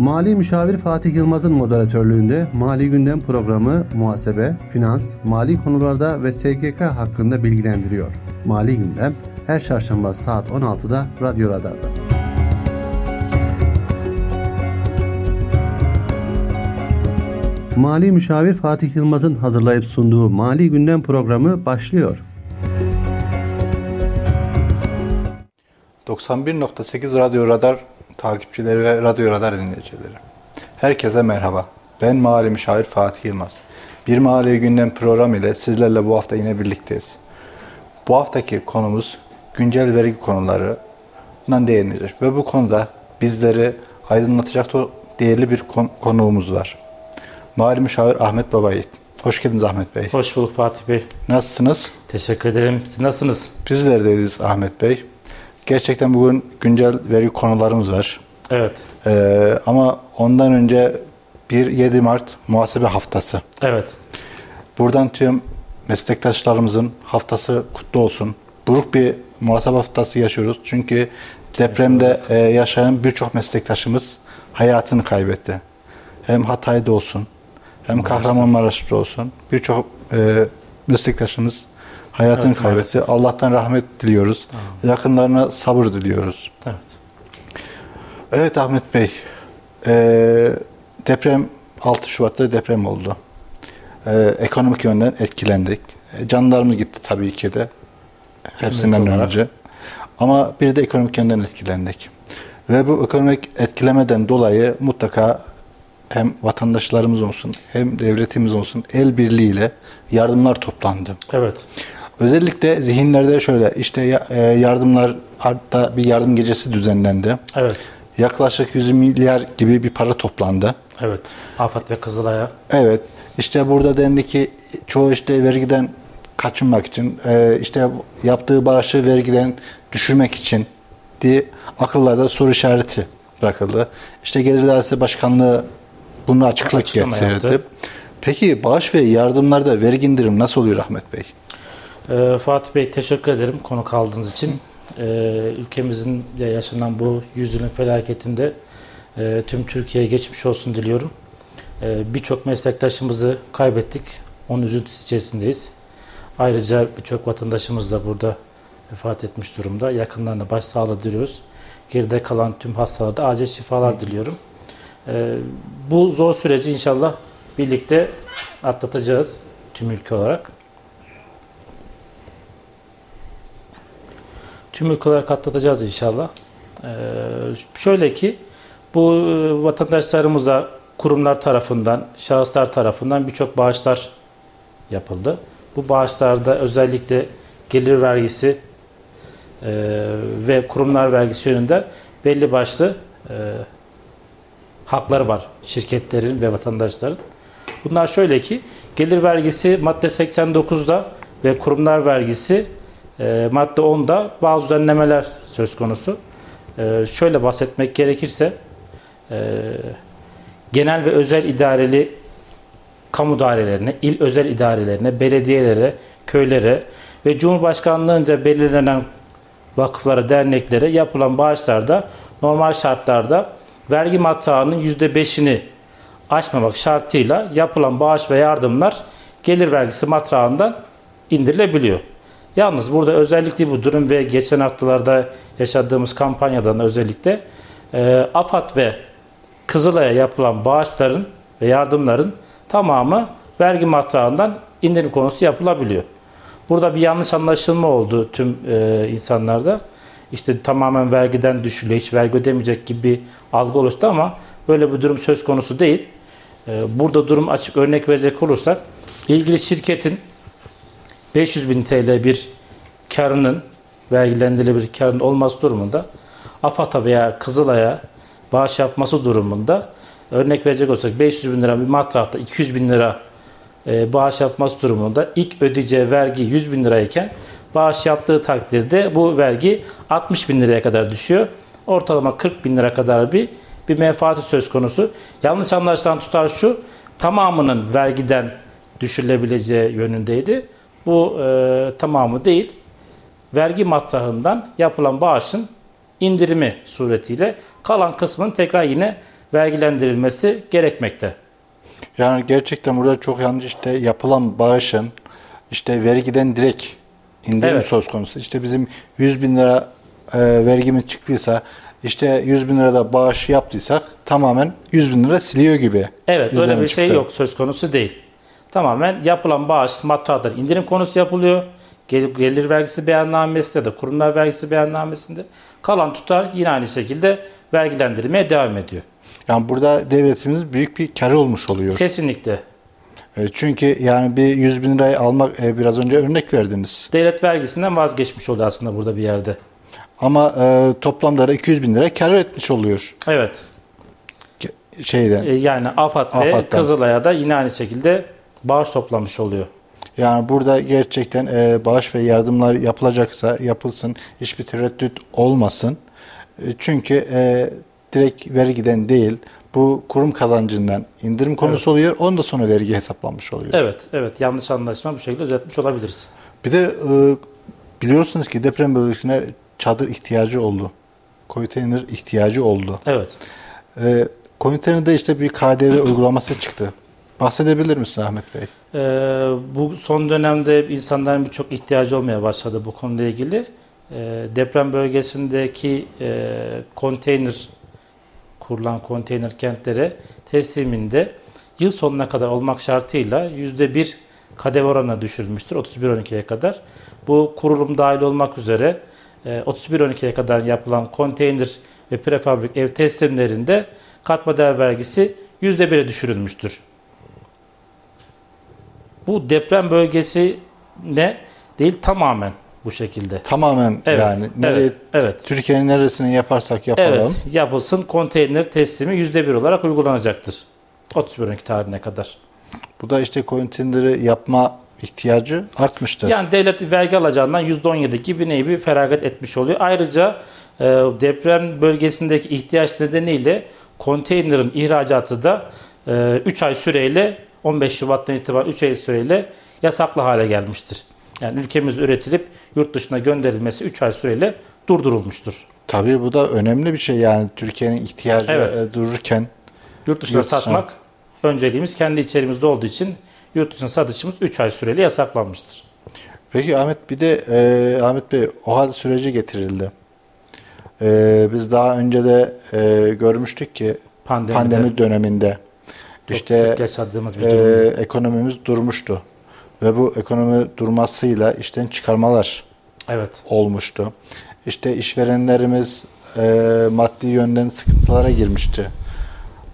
Mali Müşavir Fatih Yılmaz'ın moderatörlüğünde Mali Gündem programı muhasebe, finans, mali konularda ve SGK hakkında bilgilendiriyor. Mali Gündem her çarşamba saat 16'da Radyo Radar'da. Mali Müşavir Fatih Yılmaz'ın hazırlayıp sunduğu Mali Gündem programı başlıyor. 91.8 Radyo Radar takipçileri ve Radyo Radar dinleyicileri. Herkese merhaba. Ben Mali Müşavir Fatih Yılmaz. Bir Mali Gündem programı ile sizlerle bu hafta yine birlikteyiz. Bu haftaki konumuz güncel vergi konularından değinilir ve bu konuda bizleri aydınlatacak değerli bir konuğumuz var. Mali Müşavir Ahmet Babayit. Hoş geldiniz Ahmet Bey. Hoş bulduk Fatih Bey. Nasılsınız? Teşekkür ederim. Siz nasılsınız? Bizler deyiz Ahmet Bey. Gerçekten bugün güncel vergi konularımız var. Evet. Ee, ama ondan önce 1-7 Mart muhasebe haftası. Evet. Buradan tüm meslektaşlarımızın haftası kutlu olsun. Buruk bir muhasebe haftası yaşıyoruz. Çünkü depremde e, yaşayan birçok meslektaşımız hayatını kaybetti. Hem Hatay'da olsun, hem Kahramanmaraş'ta olsun. Birçok e, meslektaşımız hayatını evet, kaybetti. Maalesef. Allah'tan rahmet diliyoruz. Aa. Yakınlarına sabır diliyoruz. Evet. Evet Ahmet Bey. E, deprem 6 Şubat'ta deprem oldu. E, ekonomik yönden etkilendik. E, canlarımız gitti tabii ki de. Hepsinden önce. Ama bir de ekonomik yönden etkilendik. Ve bu ekonomik etkilemeden dolayı mutlaka hem vatandaşlarımız olsun hem devletimiz olsun el birliğiyle yardımlar toplandı. Evet. Özellikle zihinlerde şöyle işte e, yardımlar hatta bir yardım gecesi düzenlendi. Evet. Yaklaşık 100 milyar gibi bir para toplandı. Evet. Afat ve Kızılay'a. Evet. İşte burada dendi ki çoğu işte vergiden kaçınmak için e, işte yaptığı bağışı vergiden düşürmek için diye akıllarda soru işareti bırakıldı. İşte Gelir Dairesi Başkanlığı bunu açıklık Açıklama getirdi. Yaptı. Peki bağış ve yardımlarda vergi indirim nasıl oluyor Ahmet Bey? Ee, Fatih Bey teşekkür ederim konu kaldığınız için. Ee, ülkemizin yaşanan bu yüzyılın felaketinde e, tüm Türkiye'ye geçmiş olsun diliyorum. Ee, Birçok meslektaşımızı kaybettik. Onun üzüntüsü içerisindeyiz. Ayrıca birçok vatandaşımız da burada vefat etmiş durumda. Yakınlarına başsağlığı diliyoruz. Geride kalan tüm hastalarda acil şifalar diliyorum. Ee, bu zor süreci inşallah birlikte atlatacağız tüm ülke olarak. Tüm ülke olarak atlatacağız inşallah. Ee, şöyle ki bu e, vatandaşlarımıza kurumlar tarafından, şahıslar tarafından birçok bağışlar yapıldı. Bu bağışlarda özellikle gelir vergisi e, ve kurumlar vergisi yönünde belli başlı e, hakları var şirketlerin ve vatandaşların. Bunlar şöyle ki gelir vergisi madde 89'da ve kurumlar vergisi e, madde 10'da bazı düzenlemeler söz konusu. E, şöyle bahsetmek gerekirse e, genel ve özel idareli kamu dairelerine, il özel idarelerine, belediyelere, köylere ve Cumhurbaşkanlığınca belirlenen vakıflara, derneklere yapılan bağışlarda normal şartlarda vergi matrağının %5'ini aşmamak şartıyla yapılan bağış ve yardımlar gelir vergisi matrağından indirilebiliyor. Yalnız burada özellikle bu durum ve geçen haftalarda yaşadığımız kampanyadan özellikle e, AFAD ve Kızılay'a yapılan bağışların ve yardımların tamamı vergi matrağından indirim konusu yapılabiliyor. Burada bir yanlış anlaşılma oldu tüm e, insanlarda işte tamamen vergiden düşülüyor, hiç vergi ödemeyecek gibi bir algı oluştu ama böyle bir durum söz konusu değil. Ee, burada durum açık örnek verecek olursak ilgili şirketin 500 bin TL bir karının vergilendirilebilir karın olması durumunda AFAD'a veya Kızılay'a bağış yapması durumunda örnek verecek olursak 500 bin lira bir matrahta 200 bin lira e, bağış yapması durumunda ilk ödeyeceği vergi 100 bin lirayken bağış yaptığı takdirde bu vergi 60 bin liraya kadar düşüyor. Ortalama 40 bin lira kadar bir bir menfaati söz konusu. Yanlış anlaşılan tutar şu, tamamının vergiden düşürülebileceği yönündeydi. Bu e, tamamı değil, vergi matrahından yapılan bağışın indirimi suretiyle kalan kısmın tekrar yine vergilendirilmesi gerekmekte. Yani gerçekten burada çok yanlış işte yapılan bağışın işte vergiden direkt indirim Evet. söz konusu. İşte bizim 100 bin lira e, vergimiz çıktıysa işte 100 bin lirada bağış yaptıysak tamamen 100 bin lira siliyor gibi. Evet öyle bir şey çıktı. yok söz konusu değil. Tamamen yapılan bağış matrahdan indirim konusu yapılıyor. Gel- Gelir vergisi beyannamesinde de kurumlar vergisi beyannamesinde kalan tutar yine aynı şekilde vergilendirmeye devam ediyor. Yani burada devletimiz büyük bir karı olmuş oluyor. Kesinlikle. E, Çünkü yani bir 100 bin lirayı almak e, biraz önce örnek verdiniz. Devlet vergisinden vazgeçmiş oluyor aslında burada bir yerde. Ama e, toplamda da 200 bin lira kar etmiş oluyor Evet. Şeyden. E, Yani AFAD ve AFAD'dan. Kızılay'a da yine aynı şekilde bağış toplamış oluyor. Yani burada gerçekten e, bağış ve yardımlar yapılacaksa yapılsın. Hiçbir tereddüt olmasın. E, çünkü e, direkt vergiden değil bu kurum kazancından indirim konusu oluyor. Ondan sonra vergi hesaplanmış oluyor. Evet, evet. Yanlış anlaşma bu şekilde düzeltmiş olabiliriz. Bir de e, biliyorsunuz ki deprem bölgesine çadır ihtiyacı oldu. Konteyner ihtiyacı oldu. Evet. E, konteynerde işte bir KDV uygulaması çıktı. Bahsedebilir misin Ahmet Bey? Ee, bu son dönemde insanların birçok ihtiyacı olmaya başladı bu konuyla ilgili. Ee, deprem bölgesindeki e, konteyner kurulan konteyner kentlere tesliminde yıl sonuna kadar olmak şartıyla %1 KDV oranına düşürülmüştür 31-12'ye kadar. Bu kurulum dahil olmak üzere e, 31-12'ye kadar yapılan konteyner ve prefabrik ev teslimlerinde katma değer vergisi %1'e düşürülmüştür. Bu deprem bölgesine değil tamamen bu şekilde. Tamamen Evet, yani nereye evet, evet. Türkiye'nin neresini yaparsak yapalım. Evet, yapılsın konteyner teslimi %1 olarak uygulanacaktır. 31 tarihine kadar. Bu da işte konteyneri yapma ihtiyacı artmıştır. Yani devlet vergi alacağından %17 gibi neyi bir feragat etmiş oluyor. Ayrıca e, deprem bölgesindeki ihtiyaç nedeniyle konteynerin ihracatı da 3 ay süreyle 15 Şubat'tan itibaren 3 ay süreyle yasaklı hale gelmiştir. Yani ülkemizde üretilip yurt dışına gönderilmesi 3 ay süreyle durdurulmuştur. Tabii bu da önemli bir şey yani Türkiye'nin ihtiyacı Evet. e, dururken Yurt dışına Yurt dışına. satmak önceliğimiz kendi içerimizde olduğu için yurt dışına satışımız 3 ay süreli yasaklanmıştır. Peki Ahmet bir de e, Ahmet Bey OHAL süreci getirildi. E, biz daha önce de e, görmüştük ki Pandemide pandemi döneminde çok işte yaşadığımız bir e, durum. ekonomimiz durmuştu. Ve bu ekonomi durmasıyla işten çıkarmalar Evet. olmuştu. İşte işverenlerimiz e, maddi yönden sıkıntılara girmişti.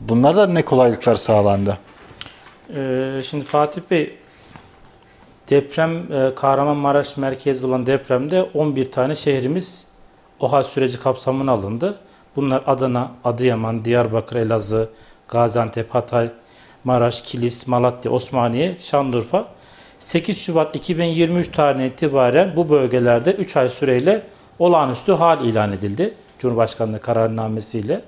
Bunlarda ne kolaylıklar sağlandı? Ee, şimdi Fatih Bey deprem e, Kahramanmaraş merkezli olan depremde 11 tane şehrimiz OHA süreci kapsamına alındı. Bunlar Adana, Adıyaman, Diyarbakır, Elazığ, Gaziantep, Hatay, Maraş, Kilis, Malatya, Osmaniye, Şanlıurfa. 8 Şubat 2023 tarihine itibaren bu bölgelerde 3 ay süreyle olağanüstü hal ilan edildi. Cumhurbaşkanlığı kararnamesiyle.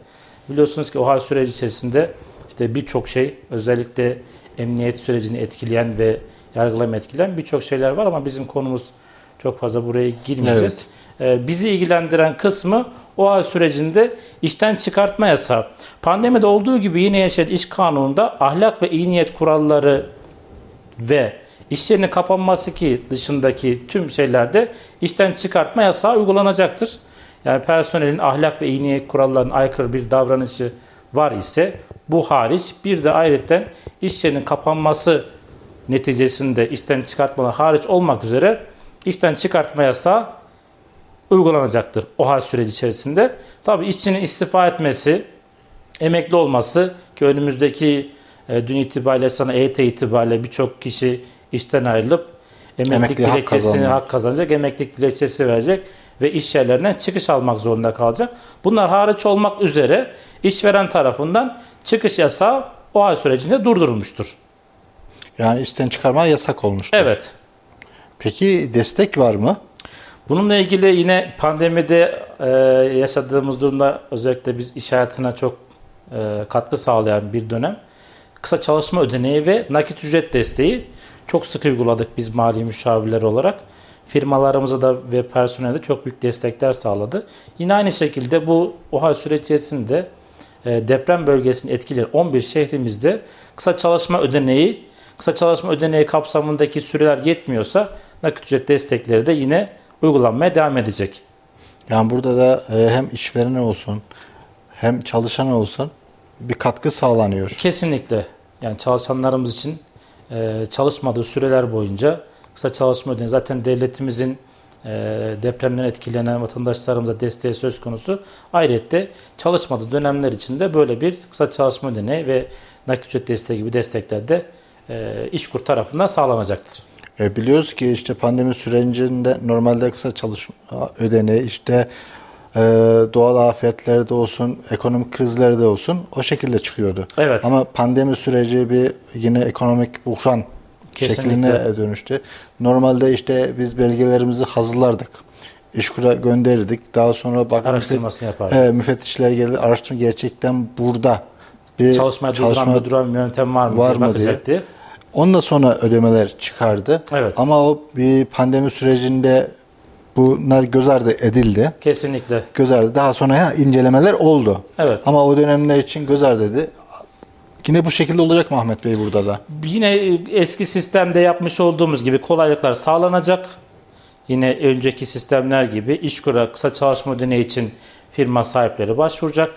Biliyorsunuz ki o hal süreci içerisinde işte birçok şey özellikle emniyet sürecini etkileyen ve yargılama etkileyen birçok şeyler var ama bizim konumuz çok fazla buraya girmeyeceğiz. Ee, bizi ilgilendiren kısmı o hal sürecinde işten çıkartma yasağı. Pandemide olduğu gibi yine yaşayan iş kanununda ahlak ve iyi niyet kuralları ve iş yerinin kapanması ki dışındaki tüm şeylerde işten çıkartma yasağı uygulanacaktır. Yani personelin ahlak ve iyi niyet kurallarına aykırı bir davranışı var ise bu hariç bir de ayrıca iş yerinin kapanması neticesinde işten çıkartmalar hariç olmak üzere işten çıkartma yasağı uygulanacaktır o hal süreci içerisinde. Tabii işçinin istifa etmesi, emekli olması ki önümüzdeki e, dün itibariyle sana EYT itibariyle birçok kişi işten ayrılıp emeklilik Emekliye hak dilekçesini kazandı. hak kazanacak, emeklilik dilekçesi verecek ve iş yerlerinden çıkış almak zorunda kalacak. Bunlar hariç olmak üzere işveren tarafından çıkış yasağı o hal sürecinde durdurulmuştur. Yani işten çıkarma yasak olmuştur. Evet. Peki destek var mı? Bununla ilgili yine pandemide e, yaşadığımız durumda özellikle biz iş hayatına çok e, katkı sağlayan bir dönem. Kısa çalışma ödeneği ve nakit ücret desteği çok sık uyguladık biz mali müşavirler olarak. Firmalarımıza da ve personelde çok büyük destekler sağladı. Yine aynı şekilde bu OHA süreç e, deprem bölgesini etkileyen 11 şehrimizde kısa çalışma ödeneği, kısa çalışma ödeneği kapsamındaki süreler yetmiyorsa nakit ücret destekleri de yine uygulanmaya devam edecek. Yani burada da e, hem işverene olsun hem çalışan olsun bir katkı sağlanıyor. Kesinlikle. Yani çalışanlarımız için e, çalışmadığı süreler boyunca kısa çalışma ödeneği zaten devletimizin e, depremden etkilenen vatandaşlarımıza desteği söz konusu. Ayrıca çalışmadığı dönemler içinde böyle bir kısa çalışma ödeneği ve nakit ücret desteği gibi destekler de İşkur tarafından sağlanacaktır. E, biliyoruz ki işte pandemi sürecinde normalde kısa çalışma ödeneği işte e, doğal afetlerde olsun, ekonomik krizlerde olsun o şekilde çıkıyordu. Evet. Ama pandemi süreci bir yine ekonomik buhran Kesinlikle. şekline dönüştü. Normalde işte biz belgelerimizi hazırlardık. İşkur'a gönderirdik. Daha sonra bak Araştırmasını yapardık. He, müfettişler geldi. Araştırma gerçekten burada bir çalışma bir duran bir yöntem var mı? var mı diye. bakacaktı. Ondan sonra ödemeler çıkardı. Evet. Ama o bir pandemi sürecinde bunlar göz ardı edildi. Kesinlikle. Göz ardı. Daha sonra ya incelemeler oldu. Evet. Ama o dönemler için göz ardı edildi. Yine bu şekilde olacak mı Ahmet Bey burada da? Yine eski sistemde yapmış olduğumuz gibi kolaylıklar sağlanacak. Yine önceki sistemler gibi İşkur'a kısa çalışma ödeneği için firma sahipleri başvuracak.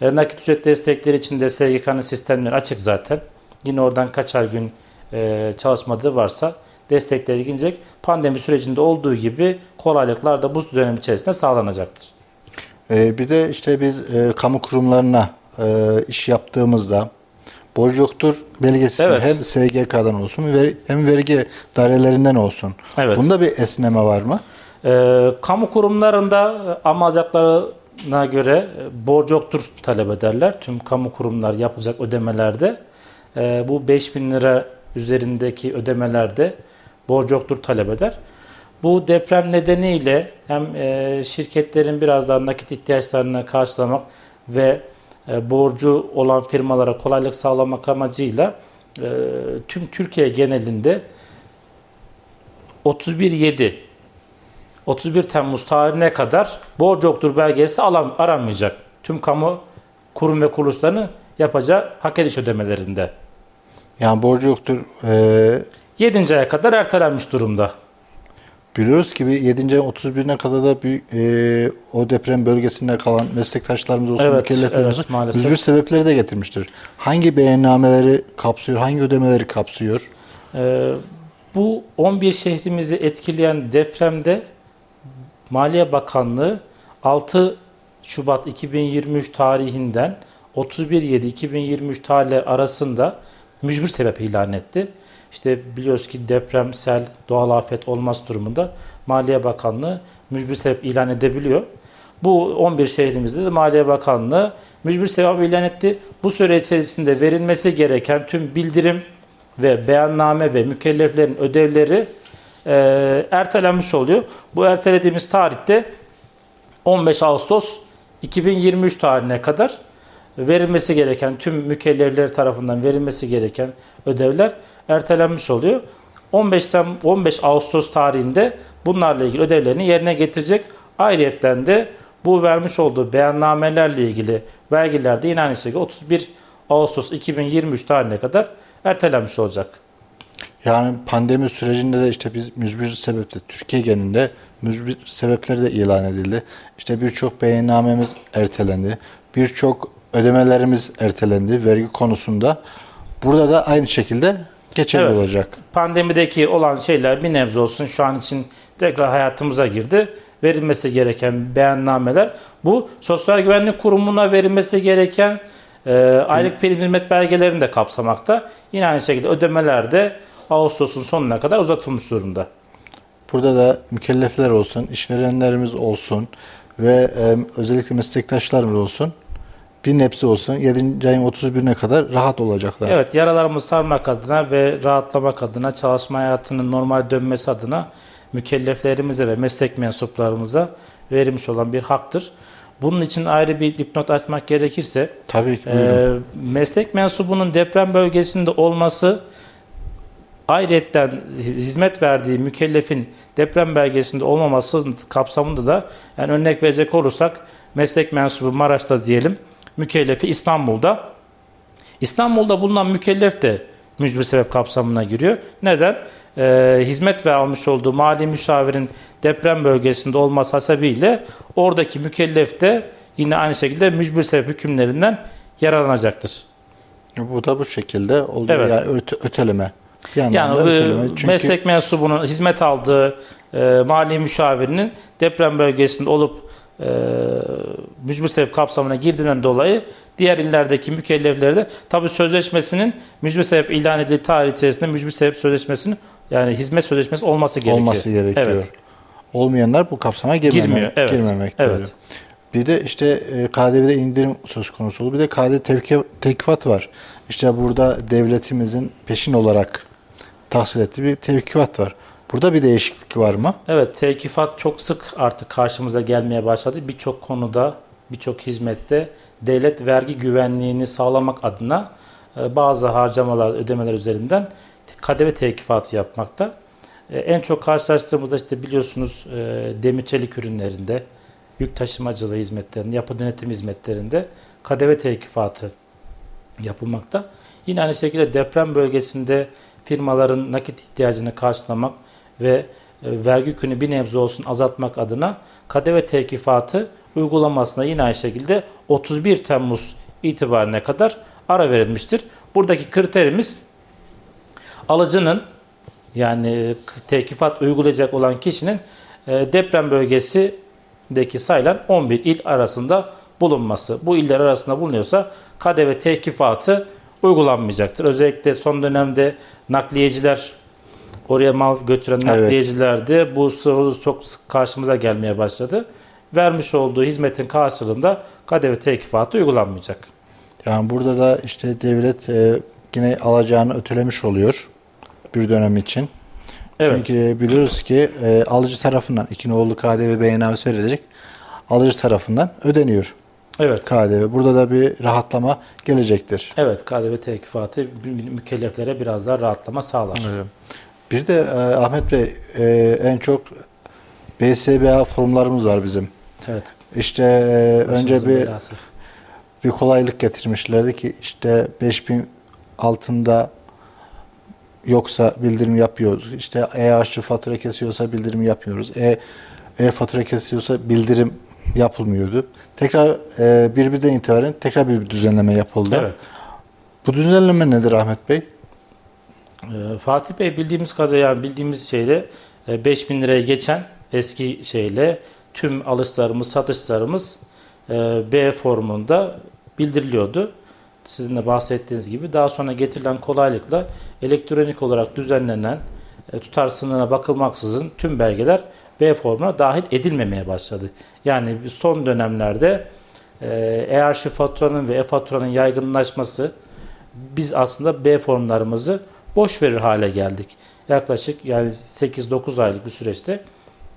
E, nakit ücret destekleri için de SGK'nın sistemleri açık zaten. Yine oradan kaçar gün e, çalışmadığı varsa destekleri gelecek. Pandemi sürecinde olduğu gibi kolaylıklar da bu dönem içerisinde sağlanacaktır. Ee, bir de işte biz e, kamu kurumlarına e, iş yaptığımızda borç yoktur belgesi Evet. hem SGK'dan olsun hem vergi dairelerinden olsun. Evet. Bunda bir esneme var mı? Kamu kurumlarında e, alacaklarına göre e, borç yoktur talep ederler. Tüm kamu kurumlar yapacak ödemelerde e, bu 5000 lira üzerindeki ödemelerde borç yoktur talep eder. Bu deprem nedeniyle hem e, şirketlerin biraz daha nakit ihtiyaçlarını karşılamak ve e, borcu olan firmalara kolaylık sağlamak amacıyla e, tüm Türkiye genelinde 31.7 31 Temmuz tarihine kadar borç yoktur belgesi alam, aranmayacak. Tüm kamu kurum ve kuruluşlarının yapacağı hak ediş ödemelerinde. Yani borcu yoktur. Ee, 7. aya kadar ertelenmiş durumda. biliyoruz ki bir 7. ayın 31'ine kadar da büyük, e, o deprem bölgesinde kalan meslektaşlarımız olsun, Evet, mükelleflerimiz evet, maalesef. müzbir sebepleri de getirmiştir. Hangi beyannameleri kapsıyor, hangi ödemeleri kapsıyor? Ee, bu 11 şehrimizi etkileyen depremde Maliye Bakanlığı 6 Şubat 2023 tarihinden 31-7-2023 tarihleri arasında mücbir sebep ilan etti. İşte biliyoruz ki deprem, sel, doğal afet olmaz durumunda Maliye Bakanlığı mücbir sebep ilan edebiliyor. Bu 11 şehrimizde de Maliye Bakanlığı mücbir sebep ilan etti. Bu süre içerisinde verilmesi gereken tüm bildirim ve beyanname ve mükelleflerin ödevleri e, ertelenmiş oluyor. Bu ertelediğimiz tarihte 15 Ağustos 2023 tarihine kadar verilmesi gereken tüm mükellefler tarafından verilmesi gereken ödevler ertelenmiş oluyor. 15 Tem 15 Ağustos tarihinde bunlarla ilgili ödevlerini yerine getirecek. Ayrıyeten de bu vermiş olduğu beyannamelerle ilgili vergiler de yine aynı şekilde 31 Ağustos 2023 tarihine kadar ertelenmiş olacak. Yani pandemi sürecinde de işte biz mücbir sebepte Türkiye genelinde mücbir sebepleri de ilan edildi. İşte birçok beyannamemiz ertelendi. Birçok ödemelerimiz ertelendi vergi konusunda. Burada da aynı şekilde geçerli Evet. olacak. Pandemideki olan şeyler bir nebze olsun şu an için tekrar hayatımıza girdi. Verilmesi gereken beyannameler bu Sosyal Güvenlik Kurumu'na verilmesi gereken e, aylık prim hizmet belgelerini de kapsamakta. Yine aynı şekilde ödemeler de Ağustos'un sonuna kadar uzatılmış durumda. Burada da mükellefler olsun, işverenlerimiz olsun ve e, özellikle meslektaşlarımız olsun. Bir nebze olsun 7. ayın 31'ine kadar rahat olacaklar. Evet yaralarımızı sarmak adına ve rahatlamak adına çalışma hayatının normal dönmesi adına mükelleflerimize ve meslek mensuplarımıza verilmiş olan bir haktır. Bunun için ayrı bir dipnot açmak gerekirse Tabii ki. Ee, meslek mensubunun deprem bölgesinde olması ayrıyetten hizmet verdiği mükellefin deprem belgesinde olmaması kapsamında da yani örnek verecek olursak meslek mensubu Maraş'ta diyelim mükellefi İstanbul'da. İstanbul'da bulunan mükellef de mücbir sebep kapsamına giriyor. Neden? Ee, hizmet ve almış olduğu mali müşavirin deprem bölgesinde olması hasebiyle oradaki mükellef de yine aynı şekilde mücbir sebep hükümlerinden yararlanacaktır. Bu da bu şekilde oluyor. Evet. Yani öte- öteleme. Bir Yani öteleme. Çünkü meslek mensubunun hizmet aldığı e, mali müşavirinin deprem bölgesinde olup e, mücbir sebep kapsamına girdiğinden dolayı diğer illerdeki mükellefleri de tabi sözleşmesinin mücbir sebep ilan edildiği tarih içerisinde mücbir sebep sözleşmesinin yani hizmet sözleşmesi olması gerekiyor. olması gerekiyor. Evet. Olmayanlar bu kapsama girmeme, Girmiyor. Evet. Evet. Bir de işte e, KDV'de indirim söz konusu oldu. Bir de KDV tevki, tekifat var. İşte burada devletimizin peşin olarak tahsil ettiği bir tevkifat var. Burada bir değişiklik var mı? Evet, tevkifat çok sık artık karşımıza gelmeye başladı. Birçok konuda, birçok hizmette devlet vergi güvenliğini sağlamak adına e, bazı harcamalar, ödemeler üzerinden KDV tevkifatı yapmakta. E, En çok karşılaştığımızda işte biliyorsunuz e, demir çelik ürünlerinde, yük taşımacılığı hizmetlerinde, yapı denetim hizmetlerinde KDV tevkifatı yapılmakta. Yine aynı şekilde deprem bölgesinde firmaların nakit ihtiyacını karşılamak ve e, vergi yükünü bir nebze olsun azaltmak adına KDV tevkifatı uygulamasına yine aynı şekilde 31 Temmuz itibarine kadar ara verilmiştir. Buradaki kriterimiz alıcının yani tevkifat uygulayacak olan kişinin e, deprem bölgesindeki sayılan 11 il arasında bulunması. Bu iller arasında bulunuyorsa KDV tevkifatı uygulanmayacaktır. Özellikle son dönemde nakliyeciler oraya mal götüren Evet. nakliyecilerde bu soru çok sık karşımıza gelmeye başladı. Vermiş olduğu hizmetin karşılığında KDV tevkifatı uygulanmayacak. Yani burada da işte devlet e, yine alacağını ötelemiş oluyor bir dönem için. Evet. Çünkü biliyoruz ki e, alıcı tarafından iki nolu KDV beyannamesi verilecek. Alıcı tarafından ödeniyor Evet. KDV. Burada da bir rahatlama gelecektir. Evet, KDV tevkifatı mükelleflere biraz daha rahatlama sağlar. Bir de e, Ahmet Bey e, en çok BSBA forumlarımız var bizim. Evet. İşte e, önce bir belası. bir kolaylık getirmişlerdi ki işte 5000 altında yoksa bildirim yapıyoruz. İşte e-arşiv fatura kesiyorsa bildirim yapmıyoruz. E, e-fatura kesiyorsa bildirim yapılmıyordu. Tekrar e, birbirinden itibaren tekrar bir düzenleme yapıldı. Evet. Bu düzenleme nedir Ahmet Bey? Ee, Fatih Bey bildiğimiz kadarıyla yani bildiğimiz şeyle e, 5000 liraya geçen eski şeyle tüm alışlarımız, satışlarımız e, B formunda bildiriliyordu. Sizin de bahsettiğiniz gibi daha sonra getirilen kolaylıkla elektronik olarak düzenlenen e, tutar sınırına bakılmaksızın tüm belgeler B formuna dahil edilmemeye başladı. Yani son dönemlerde e, e-arşiv faturanın ve e-faturanın yaygınlaşması biz aslında B formlarımızı boş verir hale geldik. Yaklaşık yani 8-9 aylık bir süreçte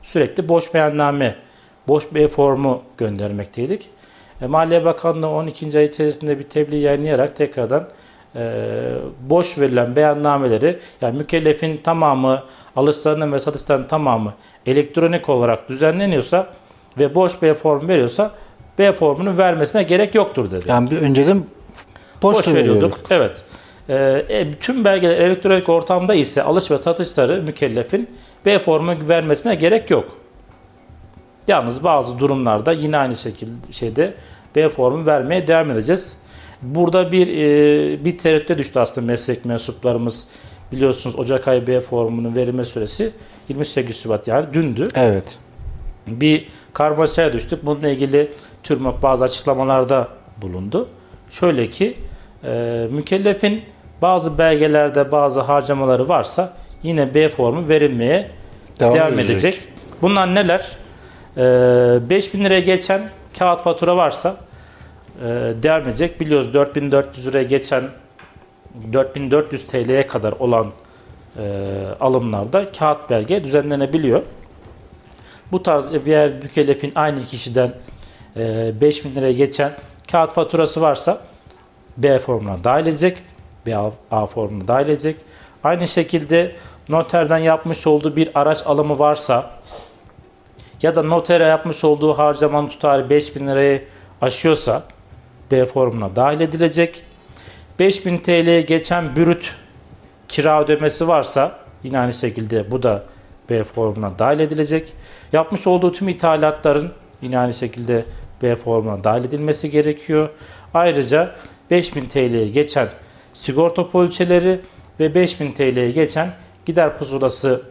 sürekli boş beyanname, boş B formu göndermekteydik. E, Maliye Bakanlığı 12. ay içerisinde bir tebliğ yayınlayarak tekrardan e, boş verilen beyannameleri yani mükellefin tamamı alışlarının ve satışlarının tamamı elektronik olarak düzenleniyorsa ve boş B formu veriyorsa B formunu vermesine gerek yoktur dedi. Yani bir önceden boş, Boş veriyorduk. veriyorduk. Evet. Ee, e, tüm belgeler elektronik ortamda ise alış ve satışları mükellefin B formu vermesine gerek yok. Yalnız bazı durumlarda yine aynı şekilde şeyde B formu vermeye devam edeceğiz. Burada bir e, bir tereddüte düştü aslında meslek mensuplarımız. Biliyorsunuz Ocak ayı B formunun verilme süresi 28 Şubat yani dündü Evet. bir karmaşaya düştük. Bununla ilgili TÜRMAP bazı açıklamalarda bulundu. Şöyle ki e, mükellefin bazı belgelerde bazı harcamaları varsa yine B formu verilmeye Devam, devam, edecek. edecek. Bunlar neler? E, 5000 liraya geçen kağıt fatura varsa e, devam edecek. Biliyoruz 4400 liraya geçen 4400 TL'ye kadar olan e, alımlarda kağıt belge düzenlenebiliyor. Bu tarz bir mükellefin aynı kişiden e, 5000 liraya geçen kağıt faturası varsa B formuna dahil edecek. B A, formuna dahil edecek. Aynı şekilde noterden yapmış olduğu bir araç alımı varsa ya da notere yapmış olduğu harcamanın tutarı 5000 lirayı aşıyorsa B formuna dahil edilecek. 5000 TL'ye geçen bürüt kira ödemesi varsa yine aynı şekilde bu da B formuna dahil edilecek. Yapmış olduğu tüm ithalatların yine aynı şekilde B formuna dahil edilmesi gerekiyor. Ayrıca 5000 TL'ye geçen sigorta poliçeleri ve 5000 TL'ye geçen gider pusulası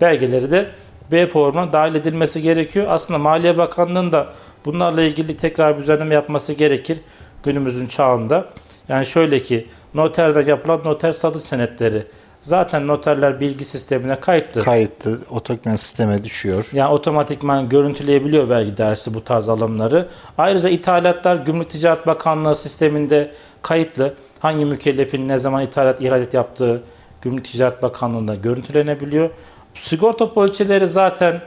belgeleri de B formuna dahil edilmesi gerekiyor. Aslında Maliye Bakanlığı'nın da bunlarla ilgili tekrar bir düzenleme yapması gerekir günümüzün çağında. Yani şöyle ki noterden yapılan noter satış senetleri zaten noterler bilgi sistemine kayıtlı. Kayıtlı otomatikman sisteme düşüyor. Yani otomatikman görüntüleyebiliyor vergi dairesi bu tarz alımları. Ayrıca ithalatlar Gümrük Ticaret Bakanlığı sisteminde kayıtlı. Hangi mükellefin ne zaman ithalat, ihracat yaptığı Gümrük Ticaret Bakanlığı'nda görüntülenebiliyor. Sigorta poliçeleri zaten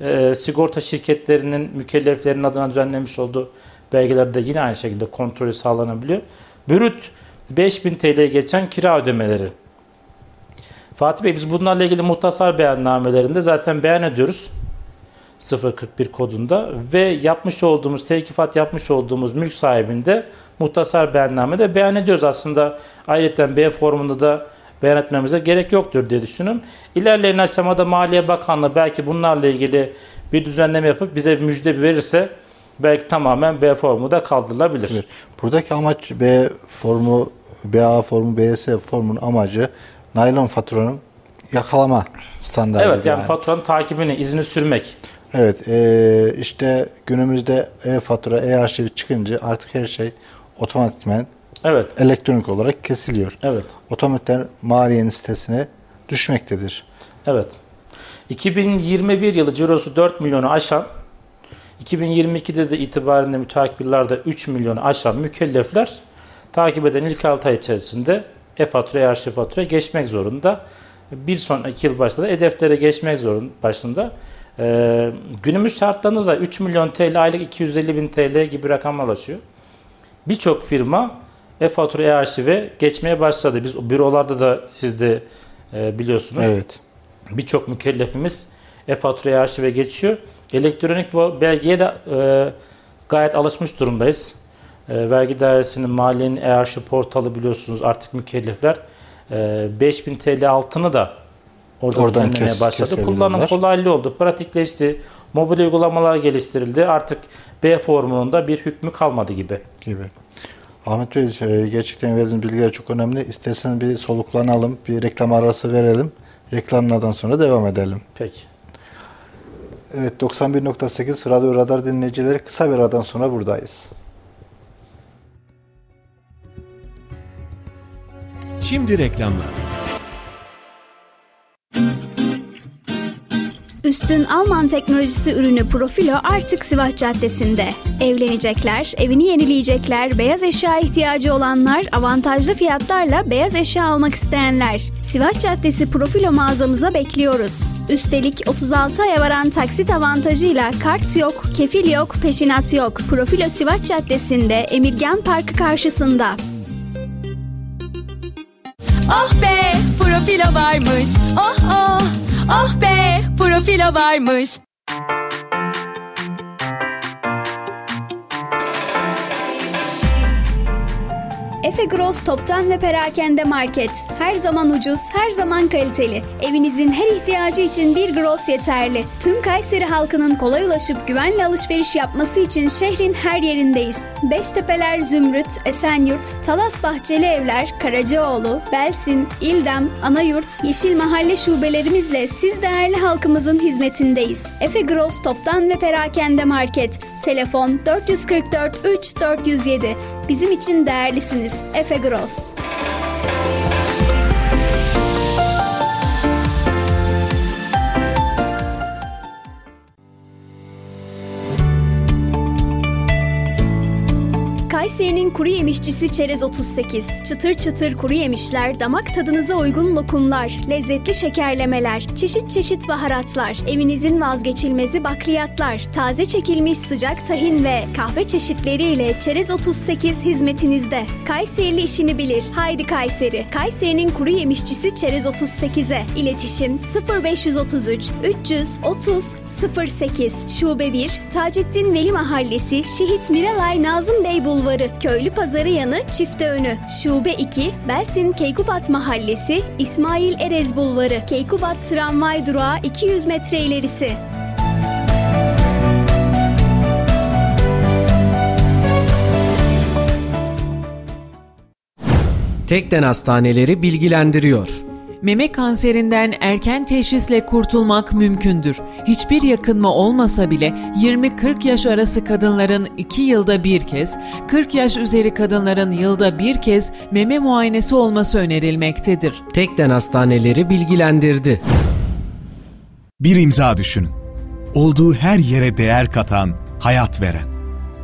e, sigorta şirketlerinin mükelleflerin adına düzenlemiş olduğu belgelerde yine aynı şekilde kontrolü sağlanabiliyor. Brüt 5000 TL'ye geçen kira ödemeleri. Fatih Bey biz bunlarla ilgili muhtasar beyannamelerinde zaten beyan ediyoruz. 041 kodunda ve yapmış olduğumuz, tevkifat yapmış olduğumuz mülk sahibinde muhtasar beyannamede beyan ediyoruz. Aslında ayrıca B formunda da beyan etmemize gerek yoktur diye düşünüyorum. İlerleyen aşamada Maliye Bakanlığı belki bunlarla ilgili bir düzenleme yapıp bize bir müjde verirse belki tamamen B formu da kaldırılabilir. Evet. Buradaki amaç B formu, BA formu, BS formunun amacı naylon faturanın yakalama standartı. Evet yani, yani faturanın takibini, izini sürmek. Evet e, işte günümüzde e-fatura, e-arşivi çıkınca artık her şey otomatikmen Evet. elektronik olarak kesiliyor. Evet. Otomatikten maliyenin sitesine düşmektedir. Evet. 2021 yılı cirosu 4 milyonu aşan 2022'de de itibaren de müteakip yıllarda 3 milyonu aşan mükellefler takip eden ilk 6 ay içerisinde e-fatura, e-arşiv fatura geçmek zorunda. Bir sonraki yıl başında da e-deftere geçmek zorunda başında. Ee, günümüz şartlarında da 3 milyon TL aylık 250 bin TL gibi rakamlar ulaşıyor. Birçok firma e-fatura, e-arşive geçmeye başladı. Biz bürolarda da siz de e, biliyorsunuz. Evet. Birçok mükellefimiz e-fatura, e-arşive geçiyor. Elektronik belgeye de e, gayet alışmış durumdayız. E, vergi dairesinin maliyenin e-arşiv portalı biliyorsunuz artık mükellefler e, 5000 TL altını da orada Oradan kes, başladı. Kullanım kolaylığı oldu, pratikleşti. Mobil uygulamalar geliştirildi. Artık B formununda bir hükmü kalmadı gibi. Gibi. Ahmet Bey e, gerçekten verdiğiniz bilgiler çok önemli. İsterseniz bir soluklanalım, bir reklam arası verelim. Reklamlardan sonra devam edelim. Peki. Evet 91.8 Radyo Radar dinleyicileri kısa bir aradan sonra buradayız. Şimdi reklamlar. Üstün Alman teknolojisi ürünü Profilo artık Sivas Caddesi'nde. Evlenecekler, evini yenileyecekler, beyaz eşya ihtiyacı olanlar, avantajlı fiyatlarla beyaz eşya almak isteyenler. Sivas Caddesi Profilo mağazamıza bekliyoruz. Üstelik 36 aya varan taksit avantajıyla kart yok, kefil yok, peşinat yok. Profilo Sivas Caddesi'nde Emirgan Parkı karşısında. Oh be profilo varmış. Oh oh. Oh be profilo varmış. Efe Gross Toptan ve Perakende Market. Her zaman ucuz, her zaman kaliteli. Evinizin her ihtiyacı için bir Gross yeterli. Tüm Kayseri halkının kolay ulaşıp güvenle alışveriş yapması için şehrin her yerindeyiz. Beştepeler Zümrüt, Esenyurt, Talas Bahçeli Evler, Karacaoğlu, Belsin, İldem, Anayurt, Yeşil Mahalle şubelerimizle siz değerli halkımızın hizmetindeyiz. Efe Gross Toptan ve Perakende Market. Telefon 444 3 407. Bizim için değerlisiniz. Efe Gross. Kayseri'nin kuru yemişçisi Çerez 38. Çıtır çıtır kuru yemişler, damak tadınıza uygun lokumlar, lezzetli şekerlemeler, çeşit çeşit baharatlar, evinizin vazgeçilmezi bakliyatlar, taze çekilmiş sıcak tahin ve kahve çeşitleriyle Çerez 38 hizmetinizde. Kayserili işini bilir. Haydi Kayseri. Kayseri'nin kuru yemişçisi Çerez 38'e. İletişim 0533 330 08 Şube 1 Taceddin Veli Mahallesi Şehit Miralay Nazım Bey Bulvarı Bulvarı, Köylü Pazarı yanı Çifte Önü, Şube 2, Belsin Keykubat Mahallesi, İsmail Erez Bulvarı, Keykubat Tramvay Durağı 200 metre ilerisi. Tekden Hastaneleri bilgilendiriyor. Meme kanserinden erken teşhisle kurtulmak mümkündür. Hiçbir yakınma olmasa bile 20-40 yaş arası kadınların 2 yılda bir kez, 40 yaş üzeri kadınların yılda bir kez meme muayenesi olması önerilmektedir. Tekden Hastaneleri bilgilendirdi. Bir imza düşünün. Olduğu her yere değer katan, hayat veren.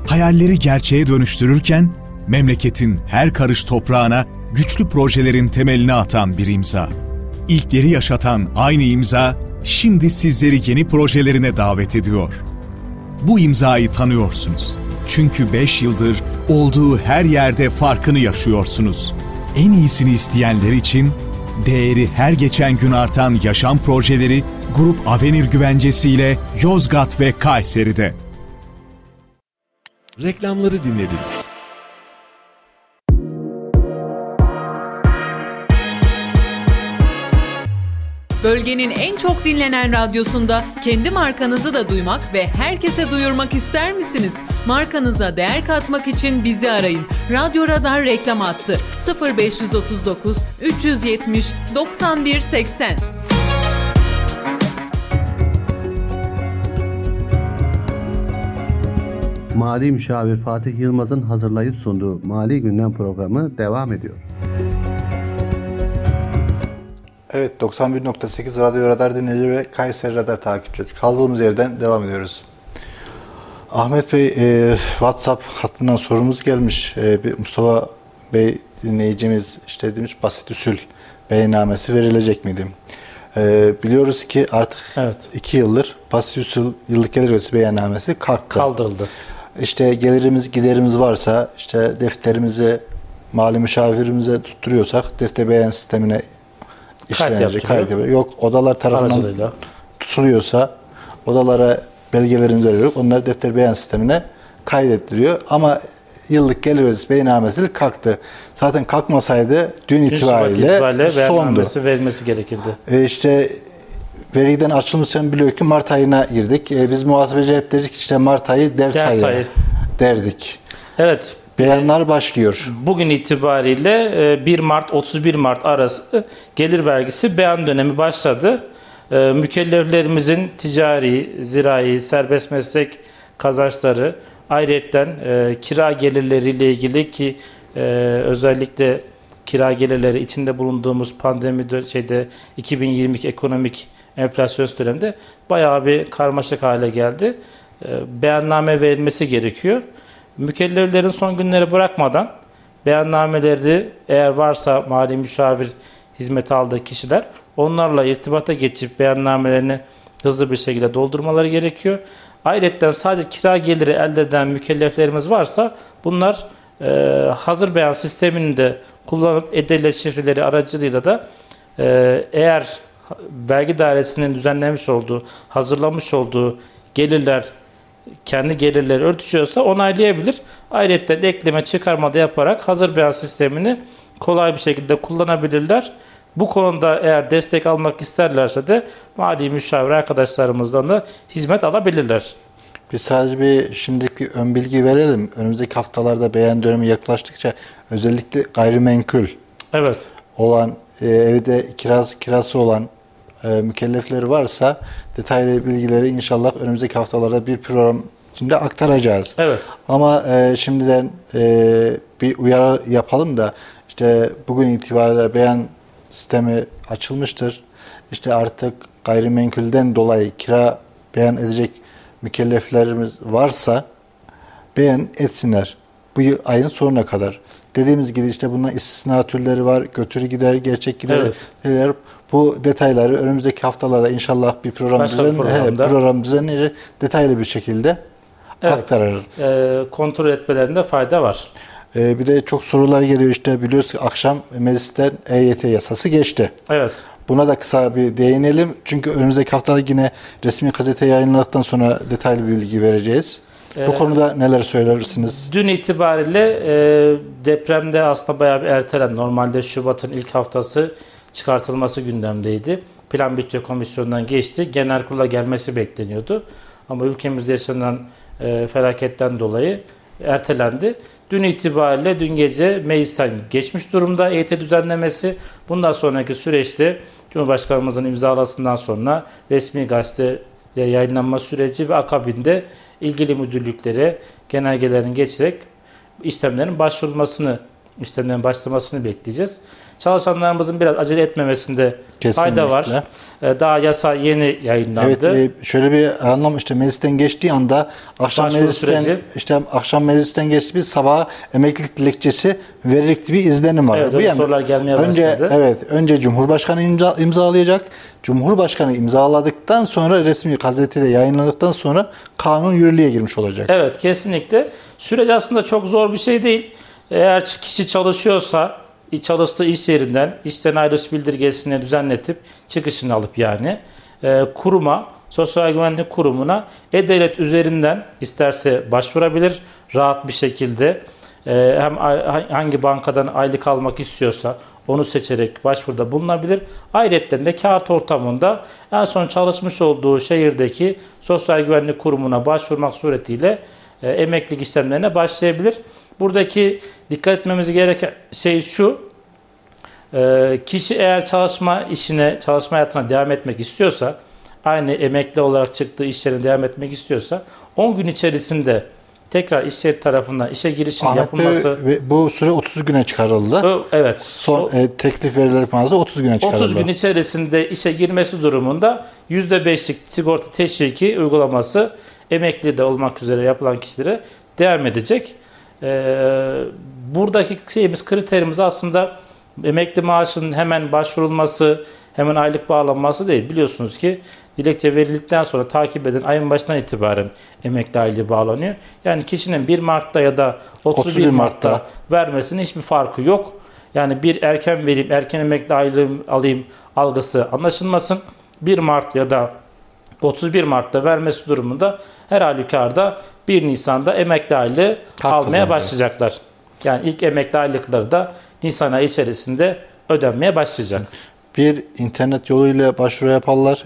Hayalleri gerçeğe dönüştürürken memleketin her karış toprağına güçlü projelerin temelini atan bir imza. İlkleri yaşatan aynı imza şimdi sizleri yeni projelerine davet ediyor. Bu imzayı tanıyorsunuz. Çünkü 5 yıldır olduğu her yerde farkını yaşıyorsunuz. En iyisini isteyenler için değeri her geçen gün artan yaşam projeleri Grup Avenir güvencesiyle Yozgat ve Kayseri'de. Reklamları dinlediniz. Bölgenin en çok dinlenen radyosunda kendi markanızı da duymak ve herkese duyurmak ister misiniz? Markanıza değer katmak için bizi arayın. Radyo Radar reklam attı. 0539 370 91 80. Mali Müşavir Fatih Yılmaz'ın hazırlayıp sunduğu Mali Gündem programı devam ediyor. Evet 91.8 Radyo Radar dinleyici ve Kayseri Radar takipçisi. Kaldığımız yerden devam ediyoruz. Ahmet Bey e, WhatsApp hattından sorumuz gelmiş. E, bir Mustafa Bey dinleyicimiz işte demiş basit usul beyannamesi verilecek miydi? E, biliyoruz ki artık Evet. iki yıldır basit usul yıllık gelir ödesi beyannamesi kalktı. Kaldırıldı. İşte gelirimiz giderimiz varsa işte defterimizi mali müşavirimize tutturuyorsak defter beyan sistemine kayıt yapıyor. Yok odalar tarafından Aracılığıyla. tutuluyorsa odalara belgelerimizi veriyor. Onları defter beyan sistemine kaydettiriyor. Ama yıllık gelir ödesi beyannamesi kalktı. Zaten kalkmasaydı dün Dün itibariyle, itibariyle sondu. verilmesi gerekirdi. E işte vergiden açılmışken biliyor ki Mart ayına girdik. E biz muhasebeci hep dedik işte Mart ayı dert, Dert ayı, ayı. derdik. Evet. Beyanlar başlıyor. Bugün itibariyle e, 1 Mart 31 Mart arası gelir vergisi beyan dönemi başladı. E, Mükelleflerimizin ticari, zirai, serbest meslek kazançları ayrıyetten e, kira gelirleriyle ilgili ki e, özellikle kira gelirleri içinde bulunduğumuz pandemi şeyde 2022 ekonomik enflasyon döneminde bayağı bir karmaşık hale geldi. E, beyanname verilmesi gerekiyor. Mükelleflerin son günleri bırakmadan beyannameleri eğer varsa mali müşavir hizmeti aldığı kişiler onlarla irtibata geçip beyannamelerini hızlı bir şekilde doldurmaları gerekiyor. Ayrıca sadece kira geliri elde eden mükelleflerimiz varsa bunlar e, hazır beyan sistemini de kullanıp edelet şifreleri aracılığıyla da e, eğer vergi dairesinin düzenlemiş olduğu, hazırlamış olduğu gelirler kendi gelirleri örtüşüyorsa onaylayabilir. Ayrıca de ekleme çıkarma da yaparak hazır beyan sistemini kolay bir şekilde kullanabilirler. Bu konuda eğer destek almak isterlerse de mali müşavir arkadaşlarımızdan da hizmet alabilirler. Biz sadece bir şimdiki ön bilgi verelim. Önümüzdeki haftalarda beyan dönemi yaklaştıkça özellikle gayrimenkul Evet. olan e, evde kiraz kirası olan mükellefleri varsa detaylı bilgileri inşallah önümüzdeki haftalarda bir program içinde aktaracağız. Evet. Ama e, şimdiden e, bir uyarı yapalım da işte bugün itibariyle beyan sistemi açılmıştır. İşte artık gayrimenkulden dolayı kira beyan edecek mükelleflerimiz varsa beyan etsinler. Bu ayın sonuna kadar. Dediğimiz gibi işte bunun istisna türleri var. Götürü gider, gerçek gider. Evet. Neler. Bu detayları önümüzdeki haftalarda inşallah bir program, Başka bir düzen, programda. he, program düzenleyecek detaylı bir şekilde Evet. aktarır. Ee, kontrol etmelerinde fayda var. Ee, bir de çok sorular geliyor işte biliyoruz ki akşam meclisten EYT yasası geçti. Evet. Buna da kısa bir değinelim. Çünkü önümüzdeki haftada yine resmi gazete yayınladıktan sonra detaylı bir bilgi vereceğiz. Bu konuda neler söylersiniz? Dün itibariyle e, depremde aslında bayağı bir ertelendi. Normalde Şubat'ın ilk haftası çıkartılması gündemdeydi. Plan bütçe komisyonundan geçti. Genel kurula gelmesi bekleniyordu. Ama ülkemizde yaşanan e, felaketten dolayı ertelendi. Dün itibariyle dün gece meclisten geçmiş durumda EYT düzenlemesi. Bundan sonraki süreçte Cumhurbaşkanımızın imzalasından sonra resmi gazeteye yayınlanma süreci ve akabinde ilgili müdürlüklere genelgelerin geçerek işlemlerin başvurulmasını, işlemlerin başlamasını bekleyeceğiz. Çalışanlarımızın biraz acele etmemesinde fayda var. Kesinlikle. Ee, Daha yasa yeni yayınlandı. Evet, e, şöyle bir anlam işte meclisten geçtiği anda akşam Başvuru meclisten süreci. işte akşam meclisten geçti bir sabah emeklilik dilekçesi verilikli bir izlenim var. Evet, Bu öyle sorular gelmeye önce, başladı. Evet, önce Cumhurbaşkanı imza, imzalayacak. Cumhurbaşkanı imzaladıktan sonra resmi gazetede yayınladıktan sonra kanun yürürlüğe girmiş olacak. Evet kesinlikle. Süreç aslında çok zor bir şey değil. Eğer kişi çalışıyorsa çalıştığı iş yerinden işten ayrılış bildirgesini düzenletip çıkışını alıp yani e, kuruma Sosyal Güvenlik Kurumu'na E-Devlet üzerinden isterse başvurabilir rahat bir şekilde. E, hem hangi bankadan aylık almak istiyorsa onu seçerek başvuruda bulunabilir. Ayrıca de kağıt ortamında en son çalışmış olduğu şehirdeki Sosyal Güvenlik Kurumu'na başvurmak suretiyle e, emeklilik işlemlerine başlayabilir. Buradaki dikkat etmemiz gereken şey şu. e, kişi eğer çalışma işine, çalışma hayatına devam etmek istiyorsa, aynı emekli olarak çıktığı iş yerine devam etmek istiyorsa 10 gün içerisinde tekrar iş yeri tarafından işe girişin Ahmet Bey, yapılması ve bu süre 30 güne çıkarıldı. Evet. Son O- e, teklif verilerek mağaza 30 güne çıkarıldı. 30 gün içerisinde işe girmesi durumunda %5'lik sigorta teşviki uygulaması emekli de olmak üzere yapılan kişilere devam edecek. Ee, buradaki şeyimiz, kriterimiz aslında emekli maaşının hemen başvurulması, hemen aylık bağlanması değil. Biliyorsunuz ki dilekçe verildikten sonra takip eden ayın başından itibaren emekli aylığı bağlanıyor. Yani kişinin 1 Mart'ta ya da 31, 31 Mart'ta, Mart'ta vermesinin hiçbir farkı yok. Yani bir erken vereyim, erken emekli aylığım alayım algısı anlaşılmasın. 1 Mart ya da 31 Mart'ta vermesi durumunda her halükarda 1 Nisan'da emekli aylığı Hak almaya kazanacak. başlayacaklar. Yani ilk emekli aylıkları da Nisan ayı içerisinde ödenmeye başlayacak. Bir internet yoluyla başvuru yaparlar.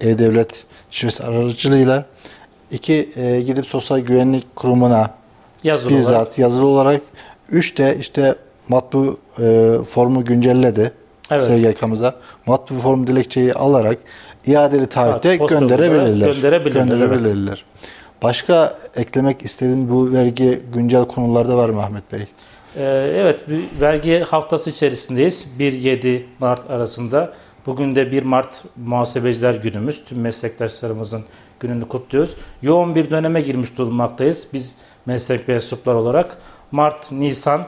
E-Devlet şifresi aracılığıyla. İki e, gidip Sosyal Güvenlik Kurumu'na Yazılı bizzat olarak. yazılı olarak. Üç de işte matbu e, formu güncelledi. Evet. SGK'mıza. Matbu form dilekçeyi alarak iadeli taahhütte Evet, gönderebilirler. gönderebilirler, Gönderebilirler. Başka eklemek istediğin bu vergi güncel konularda var mı Ahmet Bey? Ee, evet, bir vergi haftası içerisindeyiz. 1-7 Mart arasında. Bugün de 1 Mart Muhasebeciler Günümüz. Tüm meslektaşlarımızın gününü kutluyoruz. Yoğun bir döneme girmiş bulunmaktayız. Biz meslek mensuplar olarak Mart, Nisan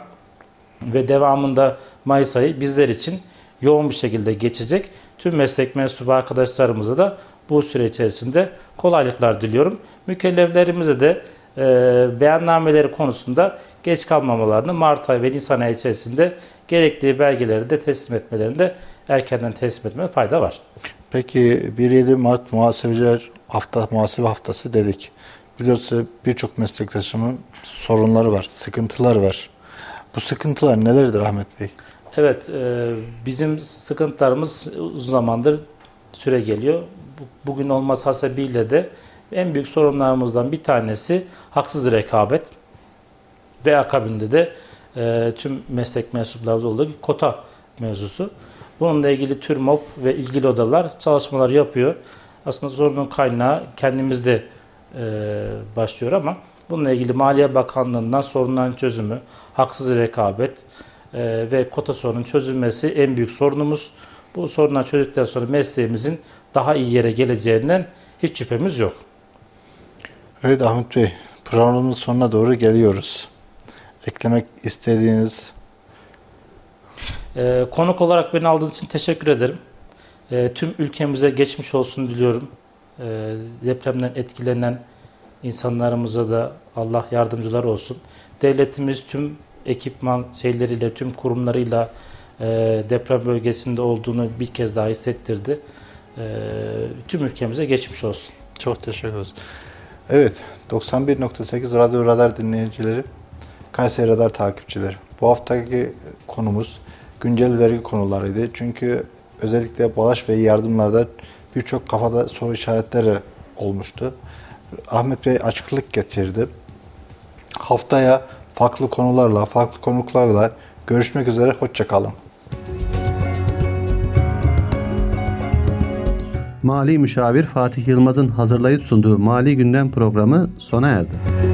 ve devamında Mayıs ayı bizler için yoğun bir şekilde geçecek. Tüm meslek mensubu arkadaşlarımıza da bu süre içerisinde kolaylıklar diliyorum. Mükelleflerimize de e, beyannameleri konusunda geç kalmamalarını Mart ayı ve Nisan ayı içerisinde gerektiği belgeleri de teslim etmelerinde erkenden teslim etmeye fayda var. Peki 1-7 Mart muhasebeciler hafta muhasebe haftası dedik. Biliyorsunuz birçok meslektaşımın sorunları var, sıkıntılar var. Bu sıkıntılar nelerdir Ahmet Bey? Evet, e, bizim sıkıntılarımız uzun zamandır süre geliyor. Bu- Bugün olması hasebiyle de en büyük sorunlarımızdan bir tanesi haksız rekabet ve akabinde de e, tüm meslek mensuplarımız olduğu gibi kota mevzusu. Bununla ilgili TÜRMOP ve ilgili odalar çalışmalar yapıyor. Aslında sorunun kaynağı kendimizde e, başlıyor ama bununla ilgili Maliye Bakanlığı'ndan sorunların çözümü, haksız rekabet, ee, ve kota sorunun çözülmesi en büyük sorunumuz. Bu sorunlar çözdükten sonra mesleğimizin daha iyi yere geleceğinden hiç şüphemiz yok. Evet Ahmet Bey, programımızın sonuna doğru geliyoruz. Eklemek istediğiniz Ee, konuk olarak beni aldığınız için teşekkür ederim. Ee, tüm ülkemize geçmiş olsun diliyorum. Ee, depremden etkilenen insanlarımıza da Allah yardımcılar olsun. Devletimiz tüm ekipman şeyleriyle, tüm kurumlarıyla e, deprem bölgesinde olduğunu bir kez daha hissettirdi. Ee, tüm ülkemize geçmiş olsun. çok teşekkür ederiz. Evet, 91.8 Radyo Radar dinleyicileri, Kayseri Radar takipçileri. Bu haftaki konumuz güncel vergi konularıydı. Çünkü özellikle bağış ve yardımlarda birçok kafada soru işaretleri olmuştu. Ahmet Bey açıklık getirdi. Haftaya farklı konularla, farklı konuklarla görüşmek üzere. Hoşçakalın. Mali Müşavir Fatih Yılmaz'ın hazırlayıp sunduğu Mali Gündem programı sona erdi.